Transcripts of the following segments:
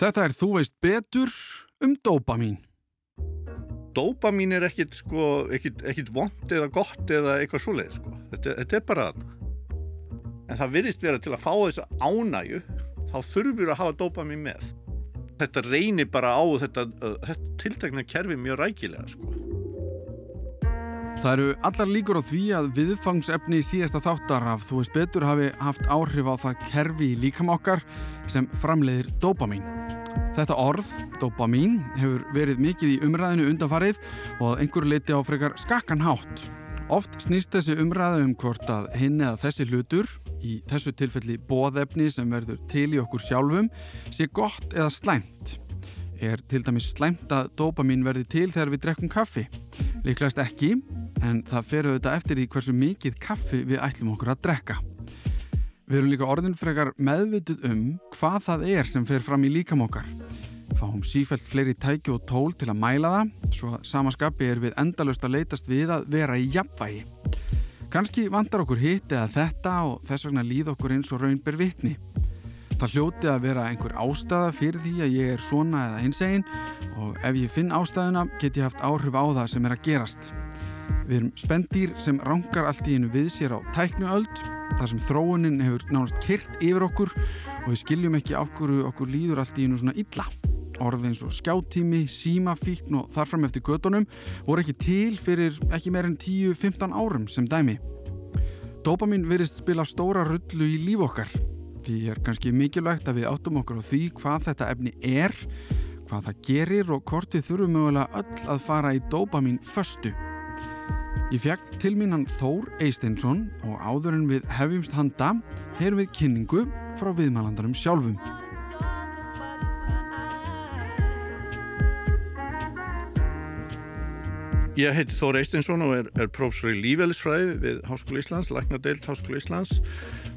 Þetta er Þú veist betur um dópamín. Dópamín er ekkit, sko, ekkit, ekkit vond eða gott eða eitthvað svoleið. Sko. Þetta, þetta er bara þarna. En það virðist vera til að fá þessa ánægu, þá þurfur að hafa dópamín með. Þetta reynir bara á þetta, þetta tiltakna kerfi mjög rækilega. Sko. Það eru allar líkur á því að viðfangsefni í síðasta þáttar af Þú veist betur hafi haft áhrif á það kerfi í líkamokkar sem framleiðir dópamín. Þetta orð, dopamín, hefur verið mikið í umræðinu undanfarið og að einhver leiti á frekar skakkanhátt. Oft snýst þessi umræðu um hvort að hinn eða þessi hlutur, í þessu tilfelli bóðefni sem verður til í okkur sjálfum, sé gott eða slæmt. Er til dæmis slæmt að dopamín verði til þegar við drekkum kaffi? Líklegast ekki, en það fer auðvitað eftir því hversu mikið kaffi við ætlum okkur að drekka. Við erum líka orðinfrekar meðvituð um hvað það er sem fer fram í líkamokkar. Fáum sífælt fleiri tæki og tól til að mæla það, svo samaskapi er við endalust að leytast við að vera í jafnvægi. Kanski vantar okkur hitt eða þetta og þess vegna líð okkur eins og raunber vitni. Það hljóti að vera einhver ástæða fyrir því að ég er svona eða hinsegin og ef ég finn ástæðuna get ég haft áhrif á það sem er að gerast. Við erum spendýr sem rangar allt í einu við sér á tæknuöld þar sem þróunin hefur nánast kyrt yfir okkur og við skiljum ekki hverju okkur líður allt í einu svona illa. Orðið eins og skjáttími, símafíkn og þarfram eftir gödunum voru ekki til fyrir ekki meir en 10-15 árum sem dæmi. Dopamin virðist spila stóra rullu í líf okkar. Því er kannski mikilvægt að við áttum okkur á því hvað þetta efni er, hvað það gerir og hvort við þurfum mögulega öll að fara í dopamin föstu. Ég fekk til mín hann Þór Eisteinsson og áður en við hefjumst handa heyrum við kynningu frá viðmælandarum sjálfum. Ég heiti Þór Eisteinsson og er, er prófsor í lífælisfræði við Háskóla Íslands, Læknadeild Háskóla Íslands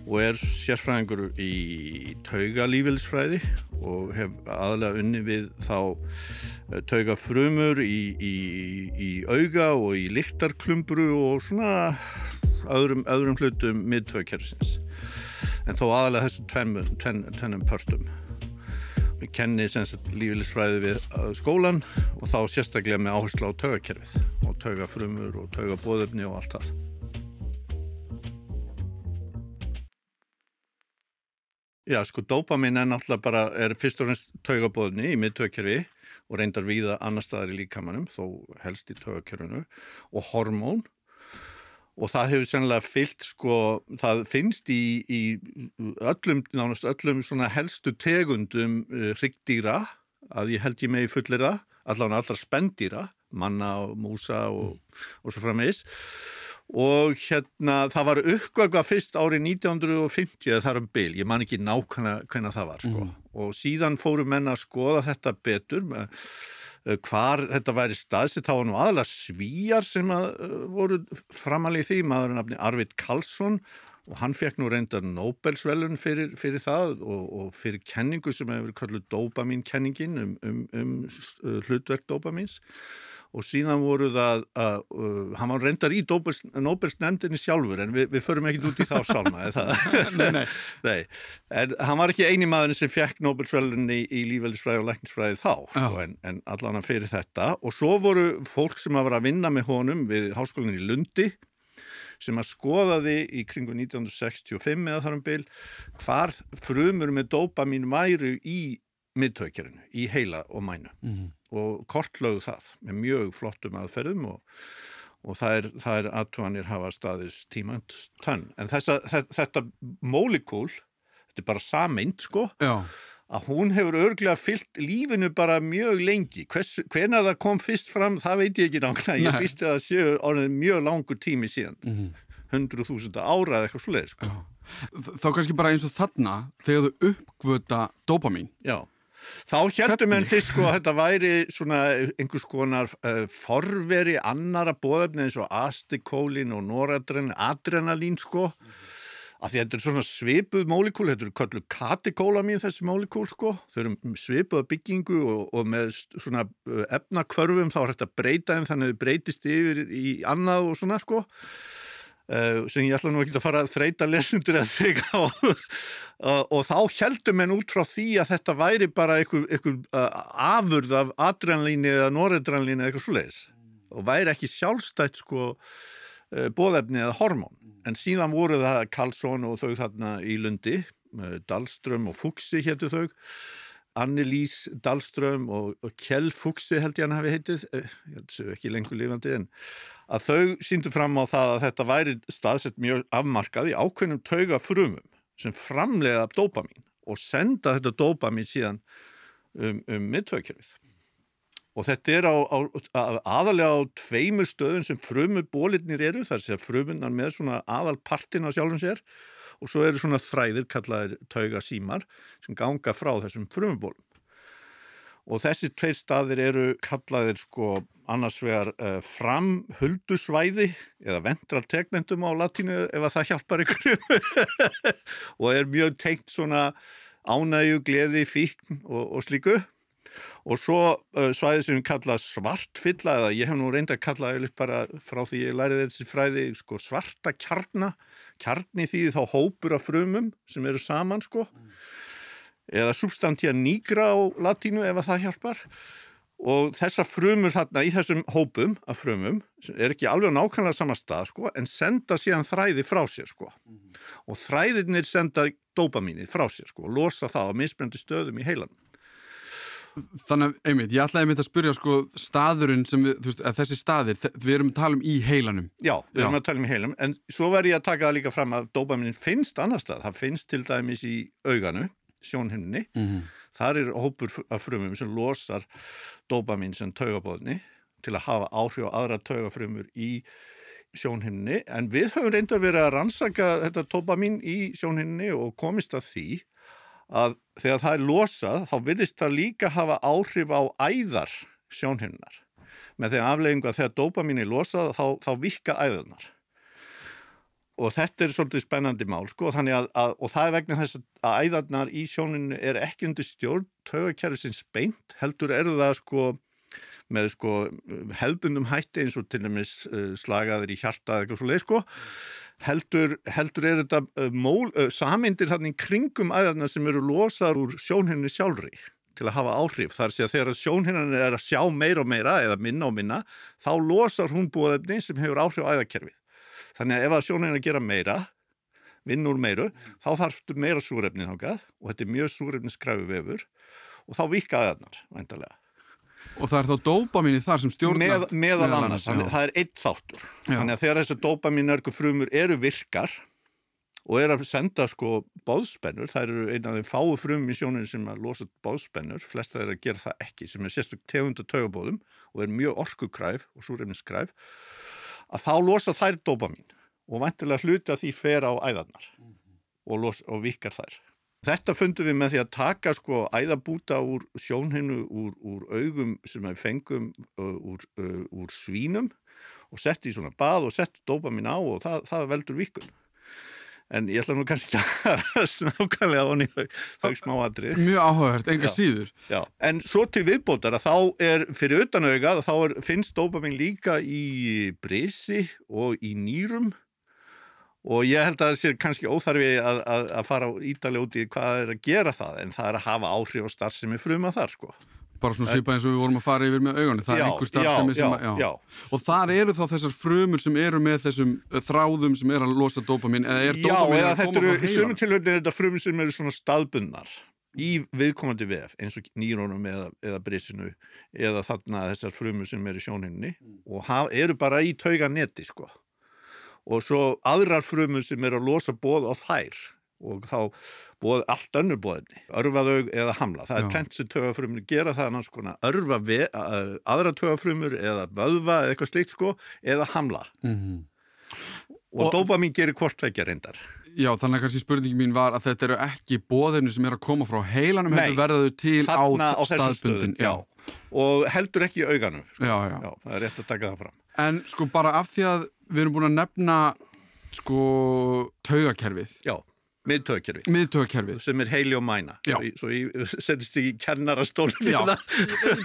og er sérfræðingur í tauga lífælisfræði og hef aðlega unni við þá eh, tauga frumur í, í, í auga og í lyktarklumburu og svona öðrum, öðrum hlutum miðtöðkerfisins. En þó aðalega þessum tvennum tven, tven, pörtum. Kenni lífélisfræði við uh, skólan og þá sérstaklega með áherslu á taugakerfið og taugafrumur og taugabóðöfni og allt það. Já, sko, dopamin er náttúrulega bara, er fyrst og fremst taugabóðni í miðtöðkerfi og reyndar viða annar staðar í líkamannum, þó helst í taugakjörunu og hormón og það hefur sennilega fyllt sko, það finnst í, í öllum, nánast öllum svona helstu tegundum uh, hryggdýra að ég held ég megi fullir það, allavega allar spendýra, manna og músa og, og svo frammeðis og hérna það var uppgögga fyrst árið 1950 eða þar um byl, ég man ekki nákvæmlega hvernig það var sko. Mm. og síðan fóru menna að skoða þetta betur með hvar þetta væri staðsitt, þá var nú aðalega svíjar sem að eh, voru framalið því, maðurinn afni Arvid Karlsson og hann fekk nú reyndar Nobelsvelun fyrir, fyrir það og, og fyrir kenningu sem hefur kalluð dopamínkenningin um, um, um eh, hlutverk dopamíns og síðan voru það að uh, hann var reyndar í Nobels nefndinni sjálfur en við, við förum ekki út í þá sálma nei, nei. nei, en hann var ekki eini maður sem fekk Nobelsfjölunni í, í lífælisfræði og lækningsfræði þá sko, en, en allan hann fyrir þetta. Og svo voru fólk sem að vera að vinna með honum við háskólinni í Lundi sem að skoðaði í kringu 1965 eða þarum byl hvar frumur með dopamin væru í miðtökjarinu, í heila og mænu mm -hmm og kortlögðu það með mjög flottum aðferðum og, og það er, er aðtúanir hafa staðis tímant tönn. En þessa, þetta mólíkúl, þetta er bara sameind sko, Já. að hún hefur örglega fyllt lífinu bara mjög lengi. Hvers, hvena það kom fyrst fram, það veit ég ekki nákvæmlega. Ég býsti að það séu orðið mjög langur tími síðan. Mm -hmm. 100.000 ára eða eitthvað sluðið sko. Þá kannski bara eins og þarna þegar þú uppgvöta dopamin. Já. Þá heldum en fyrst sko að þetta væri svona einhvers konar uh, forveri annara bóðöfni eins og astikólin og noradrenalín sko. Að því þetta er svona svipuð mólíkúl, þetta eru kallu katikólamín þessi mólíkúl sko, þau eru svipuð byggingu og, og með svona uh, efnakvörfum þá er þetta breytaðum þannig að þau breytist yfir í annað og svona sko uh, sem ég ætla nú ekki að fara að þreita lesundur að segja á. Uh, og þá heldum en út frá því að þetta væri bara einhver, uh, afurð af adrenalíni eða noradrenalíni eða eitthvað svoleiðis. Og væri ekki sjálfstætt sko bóðefni eða hormón. En síðan voru það Karlsson og þau þarna í Lundi Dahlström og Fuxi héttu þau Annelís Dahlström og, og Kjell Fuxi held ég hann hafi heitið eh, ekki lengur lifandi en að þau síndu fram á það að þetta væri staðsett mjög afmarkað í ákveðnum tauga frumum sem framlega dopamin og senda þetta dopamin síðan um, um miðtöðkjörfið og þetta er á, á, aðalega á tveimur stöðum sem frumur bólirnir eru þar sé að frumunar með svona aðalpartin á sjálfum sér og svo eru svona þræðir kallaðir tauga símar sem ganga frá þessum frumubólum. Og þessi tveir staðir eru kallaðir sko annars vegar uh, framhuldusvæði eða ventraltegnendum á latínu ef að það hjálpar ykkur og er mjög tengt svona ánægu, gleði, fíkn og, og slíku. Og svo uh, svæði sem við kalla svartfylla, eða ég hef nú reynd að kalla það bara frá því ég læriði þessi fræði sko, svarta kjarnar kjarni því þá hópur af frumum sem eru saman sko. Eða substantia nigra á latínu ef að það hjálpar. Og þessa frumur þarna í þessum hópum af frumum er ekki alveg nákvæmlega sama stað sko en senda síðan þræði frá sér sko. Mm. og þræðinir senda dopamínið frá sér sko og losa það á misbröndi stöðum í heilanum Þannig að, einmitt, ég ætlaði einmitt að spyrja sko staðurinn sem við, þú veist, að þessi staðir, við erum að tala um í heilanum. Já, við erum Já. að tala um í heilanum, en svo verður ég að taka það líka fram að dopaminin finnst annar stað, það finnst til dæmis í auganu, sjónhimni, mm -hmm. þar er hópur af frumum sem losar dopamin sem taugabóðni til að hafa áhrif á aðra taugafrumur í sjónhimni, en við höfum reyndar verið að rannsaka þetta dopamin í sjónhimni og komist að því að þegar það er losað þá virðist það líka hafa áhrif á æðar sjónhinnar með því afleggingu að þegar dopamin er losað þá, þá virka æðunar og þetta er svolítið spennandi mál sko að, að, og það er vegna þess að æðarnar í sjóninu er ekki undir stjórn tögakjæri sem speint heldur eru það sko með sko hefbundum hætti eins og til dæmis uh, slagaður í hjarta eða eitthvað svo leið sko heldur, heldur er þetta uh, mól, uh, samindir hann í kringum æðarna sem eru losar úr sjónhenni sjálfri til að hafa áhrif. Þar sé að þegar sjónhennan er að sjá meira og meira eða minna og minna þá losar hún búaðefni sem hefur áhrif á æðakerfið. Þannig að ef að sjónhennan gera meira vinn úr meiru, þá þarfstu meira súrefni þákað og þetta er mjög súrefni skræfi vefur og þá vika aðeins, væntalega. Og það er þá dópaminni þar sem stjórnar Með, meðal annars, annars það er eitt þáttur. Já. þannig að þegar þessu dópaminörgu frumur eru virkar og eru að senda sko báðspennur það eru eina af þeim fáu frum í sjóninu sem að losa báðspennur, flesta er að gera það ekki sem er sérstök tegund og taugabóðum og er mjög orkukræf og súrefniskræf að þá losa þær dópamin og vantilega hluti að því fer á æðarnar og, los, og vikar þær Þetta fundum við með því að taka sko æðabúta úr sjónhinu úr, úr augum sem við fengum úr, úr svínum og setti í svona bað og setti dopamin á og það, það veldur vikun. En ég ætla nú kannski að ræðast nákvæmlega á nýðu þau smáadrið. Mjög áhugavert, enga já, síður. Já, en svo til viðbótar að þá er fyrir utanauga að þá er, finnst dopamin líka í brisi og í nýrum og ég held að það sé kannski óþarfi að, að, að fara ídalega út í hvað er að gera það en það er að hafa áhrif og starfsemi fruma þar sko. Bara svona svipa eins og við vorum að fara yfir með augunni, það já, er einhver starfsemi já, sem að, já. Og þar eru þá þessar frumur sem eru með þessum uh, þráðum sem er að losa dopamin, eða er dopamin að koma frá heilan? Já, í sumum tilhörni er þetta frumur sem eru svona staðbunnar í viðkomandi vef, eins og nýrónum eða, eða brísinu, eða þarna þessar frumur sem eru í sjóninni mm. og haf, eru bara í tauga neti sko og svo aðrar frumur sem er að losa bóð á þær og þá bóð allt önnur bóðinni, örfaðaug eða hamla. Það Já. er tvent sem tögafrumur gera það annars konar örfa aðra tögafrumur eða vöðva eða eitthvað slikt sko eða hamla. Mm -hmm. Og, og dopamin gerir hvort vekja reyndar. Já, þannig að kannski spurningi mín var að þetta eru ekki bóðinni sem er að koma frá heilanum, Nei, hefur verðuð til á, á staðbundin. Já. Og heldur ekki í auganum. Sko. Já, já. Já, það er rétt að taka það fram. En sko bara af því að við erum búin að nefna sko taugakerfið. Já, miðtaugakerfið. Miðtaugakerfið. Sem er heili og mæna. Já. Svo ég setjast í kennarastólinu Já,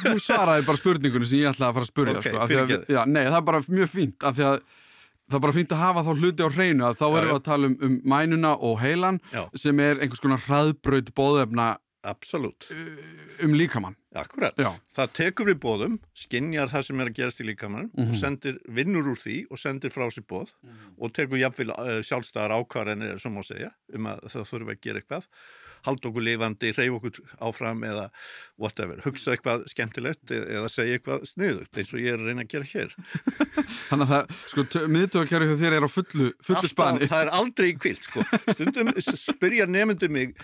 þú svaraði bara spurningunni sem ég ætlaði að fara að spurja okay, sko, að, já, Nei, það er bara mjög fínt af því að það er bara fínt að hafa þá hluti á hreinu að þá Já, erum við að tala um, um mænuna og heilan Já. sem er einhvers konar hraðbraut bóðefna absolutt, um líkamann. akkurat. Já, Það tekur við bóðum, skinjar það sem er að gerast í líkamann Mhm. og sendir, vinnur úr því og sendir frá sér bóð og tekur jafnvel uh, sjálfstæðar ákvarðanir, sem má segja, um að það þurfa að gera eitthvað, halda okkur lifandi, reyf okkur áfram eða whatever, hugsa eitthvað skemmtilegt e- eða segja eitthvað sniðugt eins og ég er að reyna að gera hér. þannig að það, sko, miðtöðakjæri hjá þér er á fullu, fullu spani. það er aldrei kvilt sko. stundum spyrja nefndu mig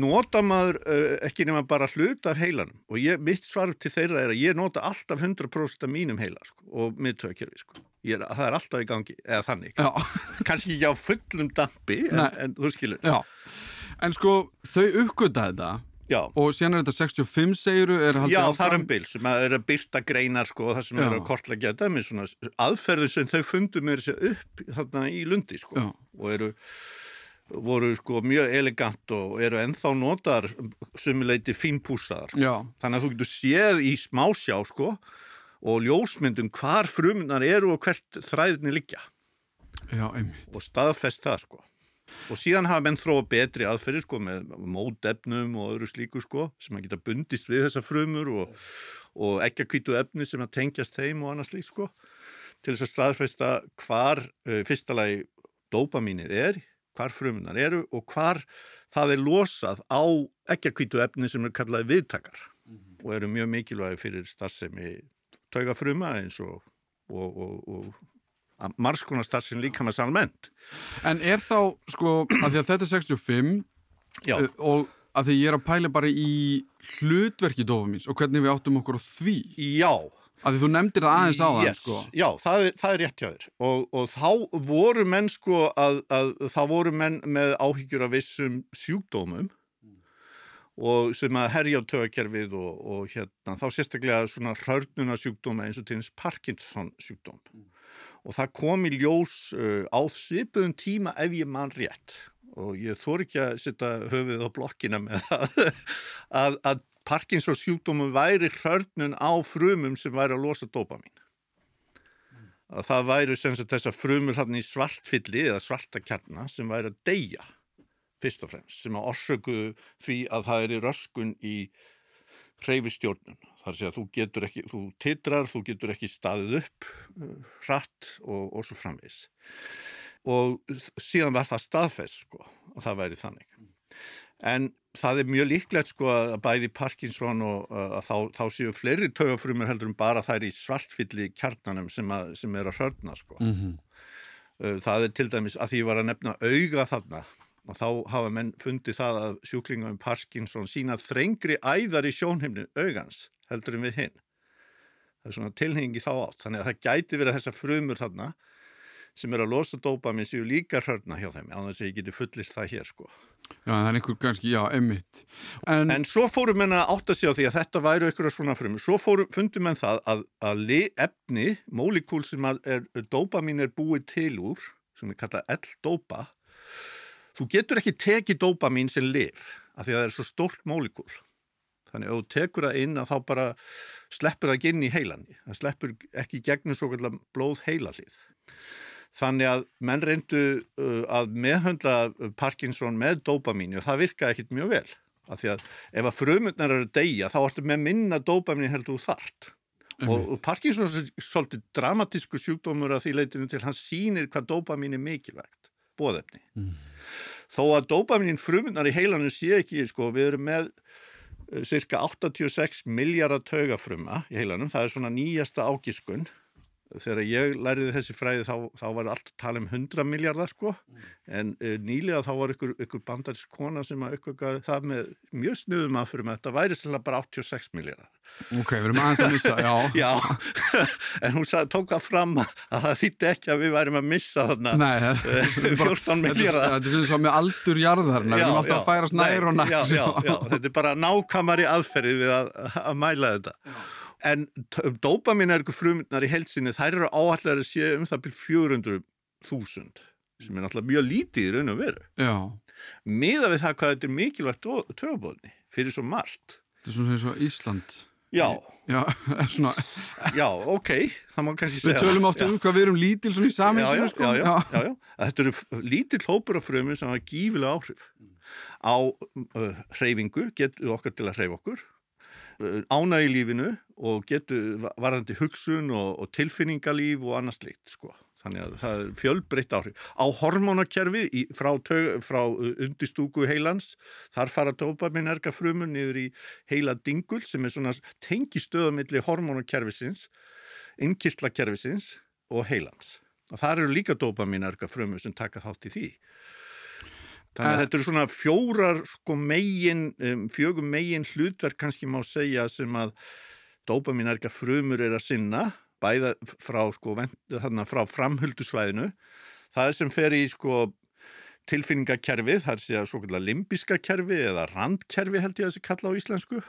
nota maður ekki nema bara hlut af heilanum og ég, mitt svar til þeirra er að ég nota alltaf 100% af mínum heila sko, og miðtökjörfi sko. Ég er, það er alltaf í gangi, eða þannig kannski ekki á fullum dampi en, en þú skilur já. En sko, þau uppgöta þetta já, og síðan er þetta 65 segiru er haldið já það er um bil sem að er að byrta greinar sko, það sem Já. er að kortleggja þetta með svona aðferðu sem þau fundu með þessi upp þarna í lundi sko. Já. og eru voru sko mjög elegant og eru ennþá notar sumuleiti fínpúsaðar sko. Þannig að þú getur séð í smásjá sko og ljósmyndum hvar frumunar eru og hvert þræðinni liggja já, og staðfest það sko og síðan hafa menn þróa betri aðferðir sko með mótefnum og öðru slíku sko sem að geta bundist við þessa frumur og, og ekki að kvítu efni sem að tengjast þeim og annars slíkt sko til þess að staðfesta hvar uh, fyrsta lagi dópamínið er hvar frumunar eru og hvar það er losað á ekki að kvítu efni sem er kallaði viðtakar og eru mjög mikilvægi fyrir starfsemi taugafruma eins og, og, og, starfsemi líka með salment En er þá, sko, að því að þetta er 65 Já, uh, og að því ég er að pæla bara í hlutverki dofamins og hvernig við áttum okkur á því. já, Að því þú nefndir það aðeins á það, yes, sko. já það, er, það er rétt hjá þér. Og, og þá voru menn sko að, að þá voru menn með áhyggjur af vissum sjúkdómum og sem að herja á tögakerfið og, og hérna þá sérstaklega svona hörnuna sjúkdóma eins og til þess Parkinson sjúkdóm og það kom í ljós uh, á svipuðum tíma ef ég mann rétt. Og ég þór ekki að setja höfuð á blokkina með það að, að Parkinson sjúkdómum væri hörnun á frumum sem væri að losa dopamin að það væri sem sagt þessar frumur hann í svartfylli eða svarta kjarna sem væri að deyja fyrst og fremst sem að orsöku því að það er í röskun í hreyfistjórnun. Það er að þú getur ekki, þú titrar, þú getur ekki staðið upp uh, hratt og, og svo framvis. Og síðan var það staðfest sko og það væri þannig. En það er mjög líklegt sko að bæði Parkinson og uh, að þá, þá séu fleiri taugafrumur heldur en bara þær í svartfylli kjarnanum sem, að, sem er að hörna sko. Mm Uh, Það er til dæmis að því ég var að nefna auga þarna og þá hafa menn fundið það að sjúklinga um Parkinson sína þrengri æðar í sjónheimni augans heldur en við hinn. Það er svona tilhengi þá átt. Þannig að það gæti verið þessar frumur þarna sem er að losa dópamin séu líka hörna hjá þeim, án þess að ég geti fullist það hér sko. Já, það er einhver kannski, já, emmitt. En, En svo fórum menn að átta sig á því að þetta væru einhverja svona frumur. Svo fórum, fundum menn það að, að efni, mólíkúl sem að er, dópamin er búið til úr, sem er kallað L-dópa, þú getur ekki tekið dópamin sem lif, af því að það er svo stórt mólíkúl. Þannig að þú tekur það inn að þá bara sleppur það ekki inn í heilanni. Það sleppur ekki gegnum svo kallar blóð heilalið. Þannig að menn reyndu uh, að meðhöndla Parkinson með dópamínu og það virkaði ekkit mjög vel. Af því að ef að frumundnar eru að deyja þá ertu með minna dópamínu heldur þú þart. Og, og Parkinson er svolítið dramatísku sjúkdómur að því leitinu til hann sýnir hvað dópamín er mikilvægt, bóðefni. Mm. Þó að dópamín frumundnar í heilanum sé ekki, sko, við erum með uh, cirka 86 miljardar taugafruma í heilanum, það er svona nýjasta ágiskun þegar ég læriði þessi fræði þá, þá var allt að tala um 100 miljardar sko. En uh, nýlega þá var ykkur, ykkur bandarsk kona sem að ykkur það með mjög snuðum að fyrir með þetta væri sannlega bara 86 miljardar ok, við erum aðeins að missa, já. Já, en hún sagði, tók það fram að það þýtti ekki að við værim að missa þarna Nei, það eh, 14 miljardar Þetta er sem svo með aldur jarðarna, við erum alltaf að færast nær og nær. já, já, já, þetta er bara nákvæmari aðferði við að, að mæla þetta en dópaminærku frumundnar í heilsinni þær eru áallar að sé um það byrj 400.000 sem er náttúrulega mjög lítið í raun og veru Já, miða við það hvað þetta er mikilvægt töfabóðni fyrir svo margt þetta er svona eins og Ísland. Já, Já, svona, já, ok, það má kannski segja við tölum Já. um hvað við erum lítil svona í já, sko. já, já, já. Þetta eru lítill hópur af frumum sem hafa gífilega áhrif á uh, hreyfingu, getur okkar til að hreyfa okkur, ána í lífinu og getur va- varðandi hugsun og, og tilfinningalíf og annað slikt, sko. Þannig að það er fjölbreytt áhrif. Á hormónakerfi í, frá, frá uh, undistúku heilans, þar fara dopaminerga frumur niður í heila dingul sem er svona tengistöðamilli hormónakerfisins, innkirtlakerfisins og heilans. Og þar eru líka dopaminerga frumur sem taka þátt í því. Þannig að þetta eru svona fjórar sko megin, um, fjögum megin hlutverk kannski má segja sem að dopaminerga frumur er að sinna, bæða frá, sko, frá framhuldusvæðinu. Það sem fer í sko tilfinningakerfið, það er sér svo kallar limbiska kerfi eða randkerfi held ég að þessi kalla á íslensku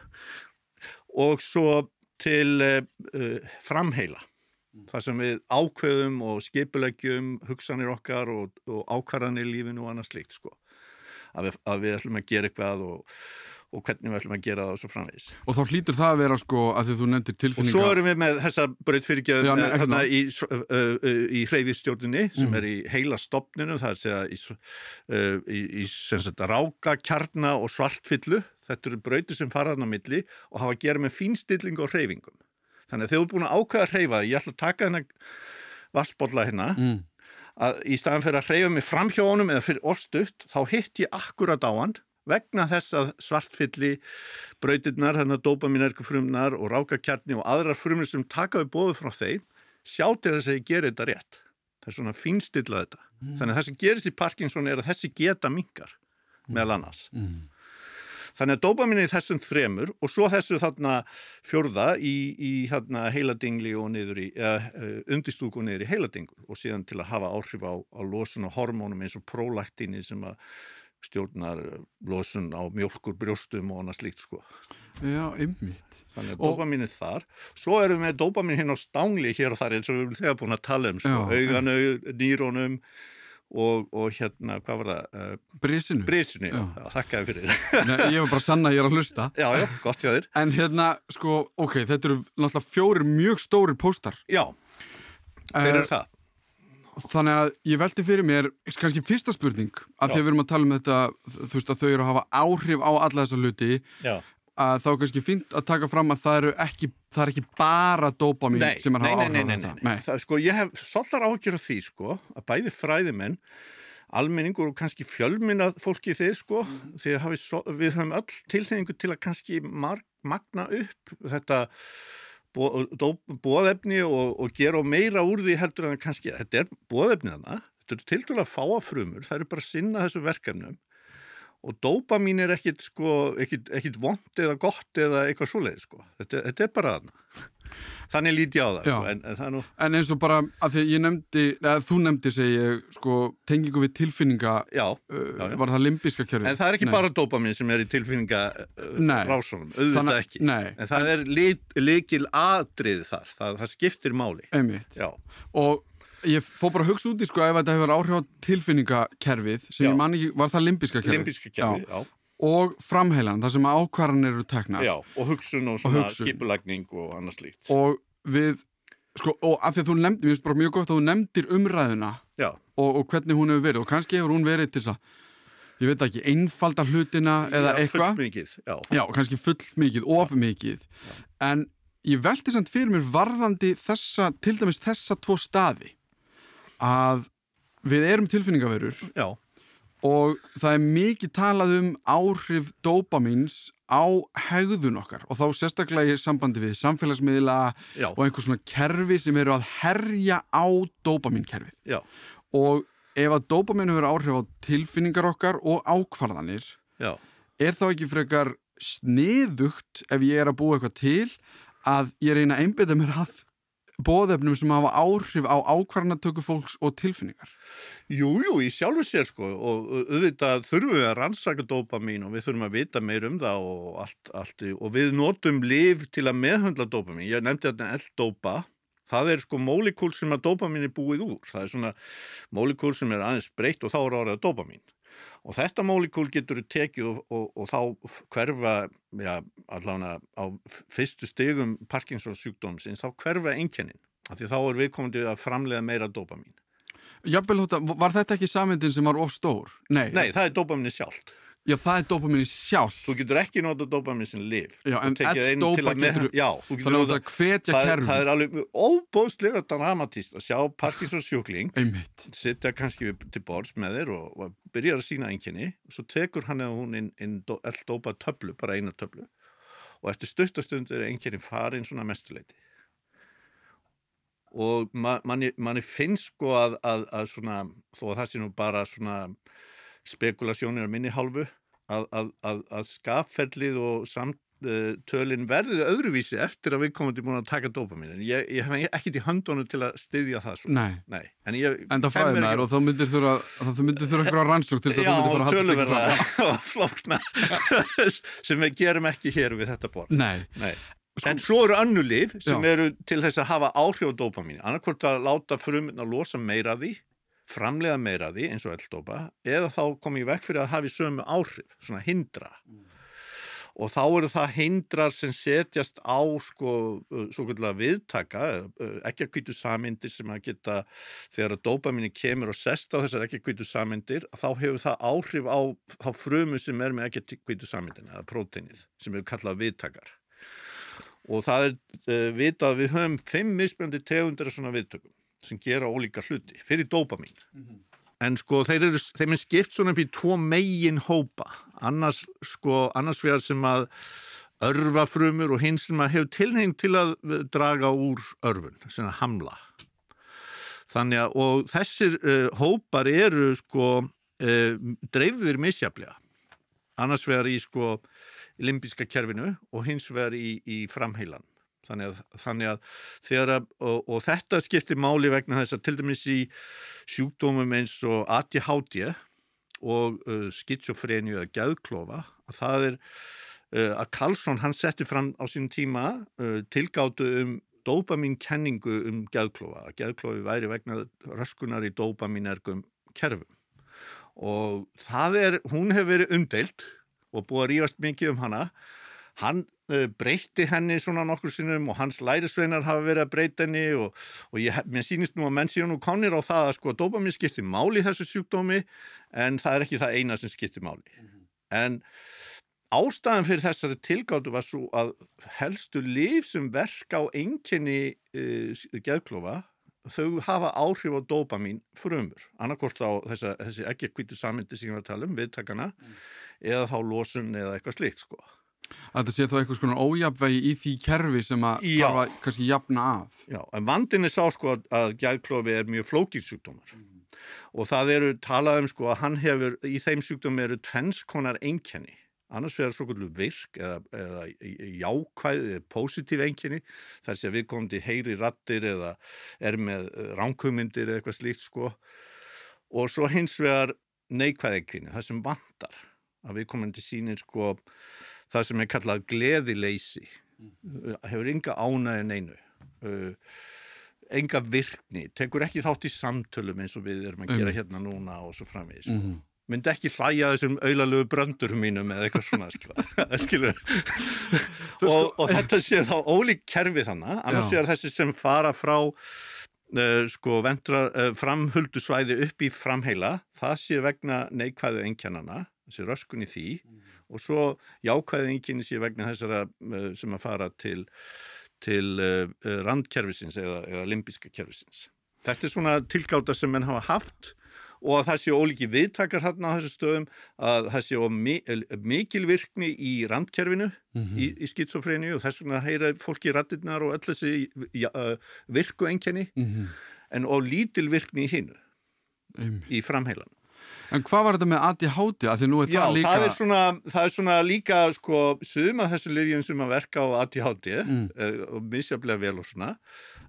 og svo til uh, framheila þar sem við ákveðum og skipuleggjum hugsanir okkar og, og ákvarðanir lífinu og annað slíkt sko. Að við, að við ætlum að gera eitthvað og, og hvernig við ætlum að gera það og svo framvegis. Og þá hlýtur það að vera, sko, að því þú nefndir Og tilfinninga... svo erum við með þessa braut Já, fyrirgjöðum nei, ekki hérna, nóg. í, uh, uh, í hreyfistjórninni sem Mhm. er í heila stopninu, það er að segja í, uh, í, í sagt, ráka, kjarna og svartfyllu. Þetta eru brautir sem faraðan á milli og hafa að gera með fínstilling og hreyfingum. Þannig að þú ert búin að ákveða að hreyfa, ég ætla að taka hennar vassbolla hérna, Mm. Að í staðan fyrir að hreyfa mig fram hjá honum eða fyrir orstutt, þá hitt ég akkurat á hann vegna þess að svartfylli brautirnar, þannig að dopaminerku frumnar og rákakjarni og aðrar frumnar sem taka við bóðu frá þeim, sjá til þess að ég geri þetta rétt. Það er svona fínstilla þetta. Þannig að það sem gerist í Parkinson er að þessi geta minkar meðal annars. Mm. Þannig að dópamin er þessum þremur og svo þessu þarna fjórða í, í hérna, heiladingli og niður í, eða uh, undistúku og niður í heiladingul og síðan til að hafa áhrif á, á losun og hormónum eins og prólaktinni sem að stjórnar eh, losun á mjölkur brjóstum og annað slíkt sko. Já, einmitt. Þannig að dópamin er þar. Svo erum við með dópamin hérna á stangli hér og þar eins og við erum þegar búin að tala um sko. Já, auganu, nýrónum og, og hérna, hvað var það? Uh, Brísinu. Brísinu, já. Já. þakkaði fyrir. Nei, ég var bara að sanna að ég er að hlusta. já, já, gott hjá þér. En hérna, sko, ok, þetta eru náttúrulega fjórir mjög stórir póstar. Já, hver Eh, er það? Þannig að ég velti fyrir mér, kannski fyrsta spurning, að því að við erum að tala um þetta, þú veist að þau eru að hafa áhrif á alla þessa hluti, Já. Að þá er kannski fínt að taka fram að það eru ekki, það er ekki bara dópamin sem er að hafa nei, áhrif nei, á nei, þetta. nei. Það, sko, ég hef svolítið af því, sko, að bæði fræðimenn, almenningur og kannski fjölminna fólki þið, sko, því að hafi, við höfum öll tilhengu til að kannski magna upp þetta bóðefni og, og gera meira úr því heldur en kannski, þetta er bóðefni þarna, þetta er tildulega fáa frumur, það eru bara að sinna þessu verkefnum og dópamín er ekkit, sko, ekkit, ekkit vond eða gott eða eitthvað svoleið, sko, þetta, þetta er bara þarna. Þannig líti á það, sko, en, en það nú, En eins og bara, að því ég nefndi, eða þú nefndi, segi sko, tengingu við tilfinninga, já, uh, Já, já. var það limbiska kjörfi? en það er ekki Nei. bara dópamin sem er í tilfinninga uh, rásunum, auðvitað Þannig- ekki. Nei, En það er lykil atrið þar, það, það skiptir máli. Og ég fór bara að hugsa út í, sko, ef þetta hefur áhrif á tilfinningakerfið, sem Já. ég man ekki, var það limbiska kjörfi? limbiska kerfi, já, Og framheilan, það sem ákvarðanir eru teknar. já, og hugsun og svona skipulagning og annað slíkt. Og við, sko, og af því að þú nefndir, mér finnst bara mjög gott að þú nefndir umræðuna Já, og, og hvernig hún hefur verið og kannski hefur hún verið til þess að, ég veit ekki, einfalda hlutina eða já, eitthvað. fullsmikið, já, Já, kannski full mikið, of mikið. En ég velti samt fyrir mér varðandi þessa, til dæmis þessa tvo staði að við erum tilfinningaverur já, og það er mikið talað um áhrif dópamins á hegðun okkar og þá sérstaklega í sambandi við samfélagsmiðla já, og einhver svona kerfi sem eru að herja á dópaminkerfið já, og ef að dópamin hefur áhrif á tilfinningar okkar og ákvarðanir já, er þá ekki frekar sniðugt ef ég er að búa eitthvað til að ég reyna að einbytta mér að bóðefnum sem hafa áhrif á ákvarðanatöku fólks og tilfinningar Jú, jú, í sjálfu sér sko og auðvitað þurfum við að rannsaka dópamín og við þurfum að vita meir um það og allt, allt og við notum liv til að meðhundla dópamín. Ég nefndi þetta L-dópa, það er sko mólekúl sem að dópamín er búið úr. Það er svona mólekúl sem er aðeins breytt og þá er orðað dópamín. Og þetta mólíkúl getur tekið og, og, og þá hverfa, já, allavega á fyrstu stegum Parkinsons sjúkdómsins, þá hverfa einkennin. Því þá er viðkomandi að framlega meira dopamin. Jafnvel, var þetta ekki samvindin sem var of stór? Nei, Nei það er dopaminni sjálft. Já, það er dopaminni sjálf. Þú getur ekki notað dopamin sem liv. Já, en ett dopa getur, já, þú getur notað hvetja kerfum. Það er alveg óbóðslega dramatíst að sjá Parkinsons sjúkling, sitta kannski til borðs með þér og, og byrja að sína einnkynni og svo tekur hann eða hún inn, inn all dopa töflu, bara eina töflu og eftir stuttastundur er einnkynni farin svona mestuleiti. Og manni, manni finnst sko að, að, að svona, þó að það sé nú bara svona spekulasjónir á minni hálfu að, að, að, að skapferlið og samtölin verður öðruvísi eftir að við komum til búin að taka dopamin en ég, ég hef ekkert í höndunum til að styðja það svo. Nei. Nei. En, ég, en það fæði mér og þá myndir þú eitthvað rannsók til þess að þú myndir þurfa að. Já, flókna sem við gerum ekki hér við þetta borð. Nei. Nei. Sko, en svo eru annulif sem Já. eru til þess að hafa áhrif á dopamínu, annarkvort að láta fruminn að losa meira því framlega meira því eins og elddópa eða þá kom ég vekk fyrir að hafi sömu áhrif, svona hindra. Mm. og þá eru það hindrar sem setjast á sko svo kvöldilega viðtaka ekki að kvítu samindir sem að geta þegar að dópaminni kemur og sest á þessar ekki að kvítu samindir þá hefur það áhrif á, á frumu sem er með ekki að kvítu samindin eða próteinið sem eru kallað viðtakar. Og það er uh, vitað við höfum fimm misbjöndi tegundir af svona viðtökum sem gera ólíka hluti fyrir dópamin mm -hmm. en sko þeir eru þeim er skipt svona upp í tvo megin hópa. Annars sko annars vegar sem að örfa frumur og hins sem að hefur tilheng til að draga úr örfun, svona hamla. Þannig að og þessir uh, hópar eru sko uh, dreifðir misjaflega annars vegar í sko limbiska kerfinu og hins vegar í, í framheilan Þannig að, þannig að þegar að, og, og þetta skiptir máli vegna þess að til dæmis í sjúkdómum eins og ADHD og uh, skitsofreni eða gæðklofa, að það er uh, að Karlsson hann setti fram á sín tíma uh, tilgáttu um dópaminkenningu um gæðklofa, að gæðklofi væri vegna röskunar í dópaminergum kerfum. Og það er, hún hefur verið umdeilt og búið að rífast mikið um hana. Hann breytti henni svona nokkur sinnum og hans lærisveinar hafa verið að breyta henni og, og ég, mér sýnist nú að menn síðan nú konir á það að sko að dopamin skiptir máli í þessu sjúkdómi en það er ekki það eina sem skiptir máli. Mm -hmm. En ástæðan fyrir þessari tilgáttu var svo að helstu líf sem verka á enginni uh, geðklofa þau hafa áhrif á dopamin frumur, annarkort á þessa, þessi ekki kvítu samindi sem ég var að tala um, viðtakana, mm. eða þá losun eða eitthvað slikt sko. Að þetta sé þá eitthvað svona ójafvegi í því kerfi sem að þarf að kannski jafna af. Já, en vandin er sá sko að, að gæðklofi er mjög flókýrsjúkdómar mm. og það eru talað um sko að hann hefur, í þeim sjúkdómi eru tvennskonar einkenni. Annars verður svo kvöldu virk eða, eða jákvæð eða positív einkenni þar að við komum til heyri rattir eða er með ránkumindir eða eitthvað slíkt sko og svo hins vegar neikvæð einkenni, það sem vandar að við komum til sínir sko það sem er kallað gleðileysi. Mm. hefur enga ánægin einu uh, enga virkni tekur ekki þátt í samtölum eins og við erum að gera mm. hérna núna og svo framvegis mm -hmm. myndi ekki hlæja þessum auðlalögu bröndurum mínum eða eitthvað svona skilur og, og þetta sé þá ólík kerfi þannig annars er þessi sem fara frá Uh, sko vendra uh, framhuldu svæði upp í framheila. Það sé vegna neikvæðu engjannana þessi röskun í því. Mm og svo jákvæðingin sé vegna þessara eh, sem að fara til, til uh, randkerfisins eða, eða limbiska kerfisins. Þetta er svona tilgáta sem menn hafa haft og að það sé ólíki viðtakar hérna á þessu stöðum að það sé mikil virkni í randkerfinu mm -hmm. í, í skitsofreni og þess vegna heyra fólki rættirnar og öll þessi ja, virku enkenni mm -hmm. en og lítil virkni í hinnu í framheilan. En hvað var þetta með ADHD? Er Já, það líka... Já, það, svona, það er svona líka, sko, suma þessu livjum sem að verka á ADHD mm. uh, og misjaflega vel og svona,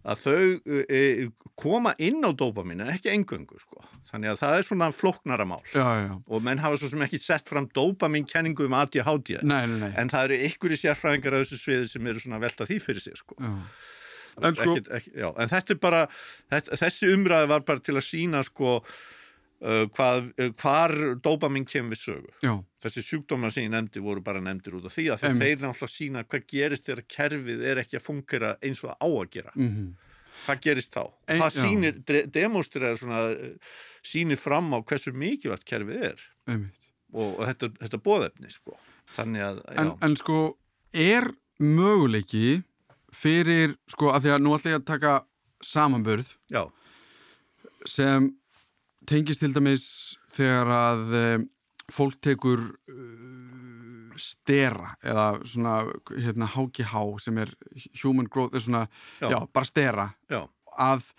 að þau uh, koma inn á dópaminu, ekki engöngu, sko. Þannig að það er svona floknara mál. Já, já. Og menn hafa svo sem ekki sett fram dópaminkenningu um ADHD. Nei, nei, nei. En það eru ykkur í sérfræðingar á þessu sviði sem eru svona velta því fyrir sig, sko. Já. En, sko... ekki, ekki, en þetta er bara, þetta, þessi umræði var bara til að sína, sko, hvað, uh, hvar dopamin kemur við sögu. já, Þessi sjúkdómar sem ég nefndi voru bara nefndir út af því að þeir náttúrulega sína hvað gerist þegar kerfið er ekki að fungera eins og á að gera. mhm Hvað gerist þá? Ein- það já. sýnir, demonstrerar svona, uh, sýnir fram á hversu mikilvægt kerfið er og, og þetta, þetta bóðefni, sko. Þannig að, en, en sko, er möguleiki fyrir, sko, að því að nú ætla ég að taka samanburð já, sem tengist til dæmis þegar að um, fólk tekur uh, stera eða svona hérna HGH sem er Human Growth, er svona, já, Já. bara stera já, að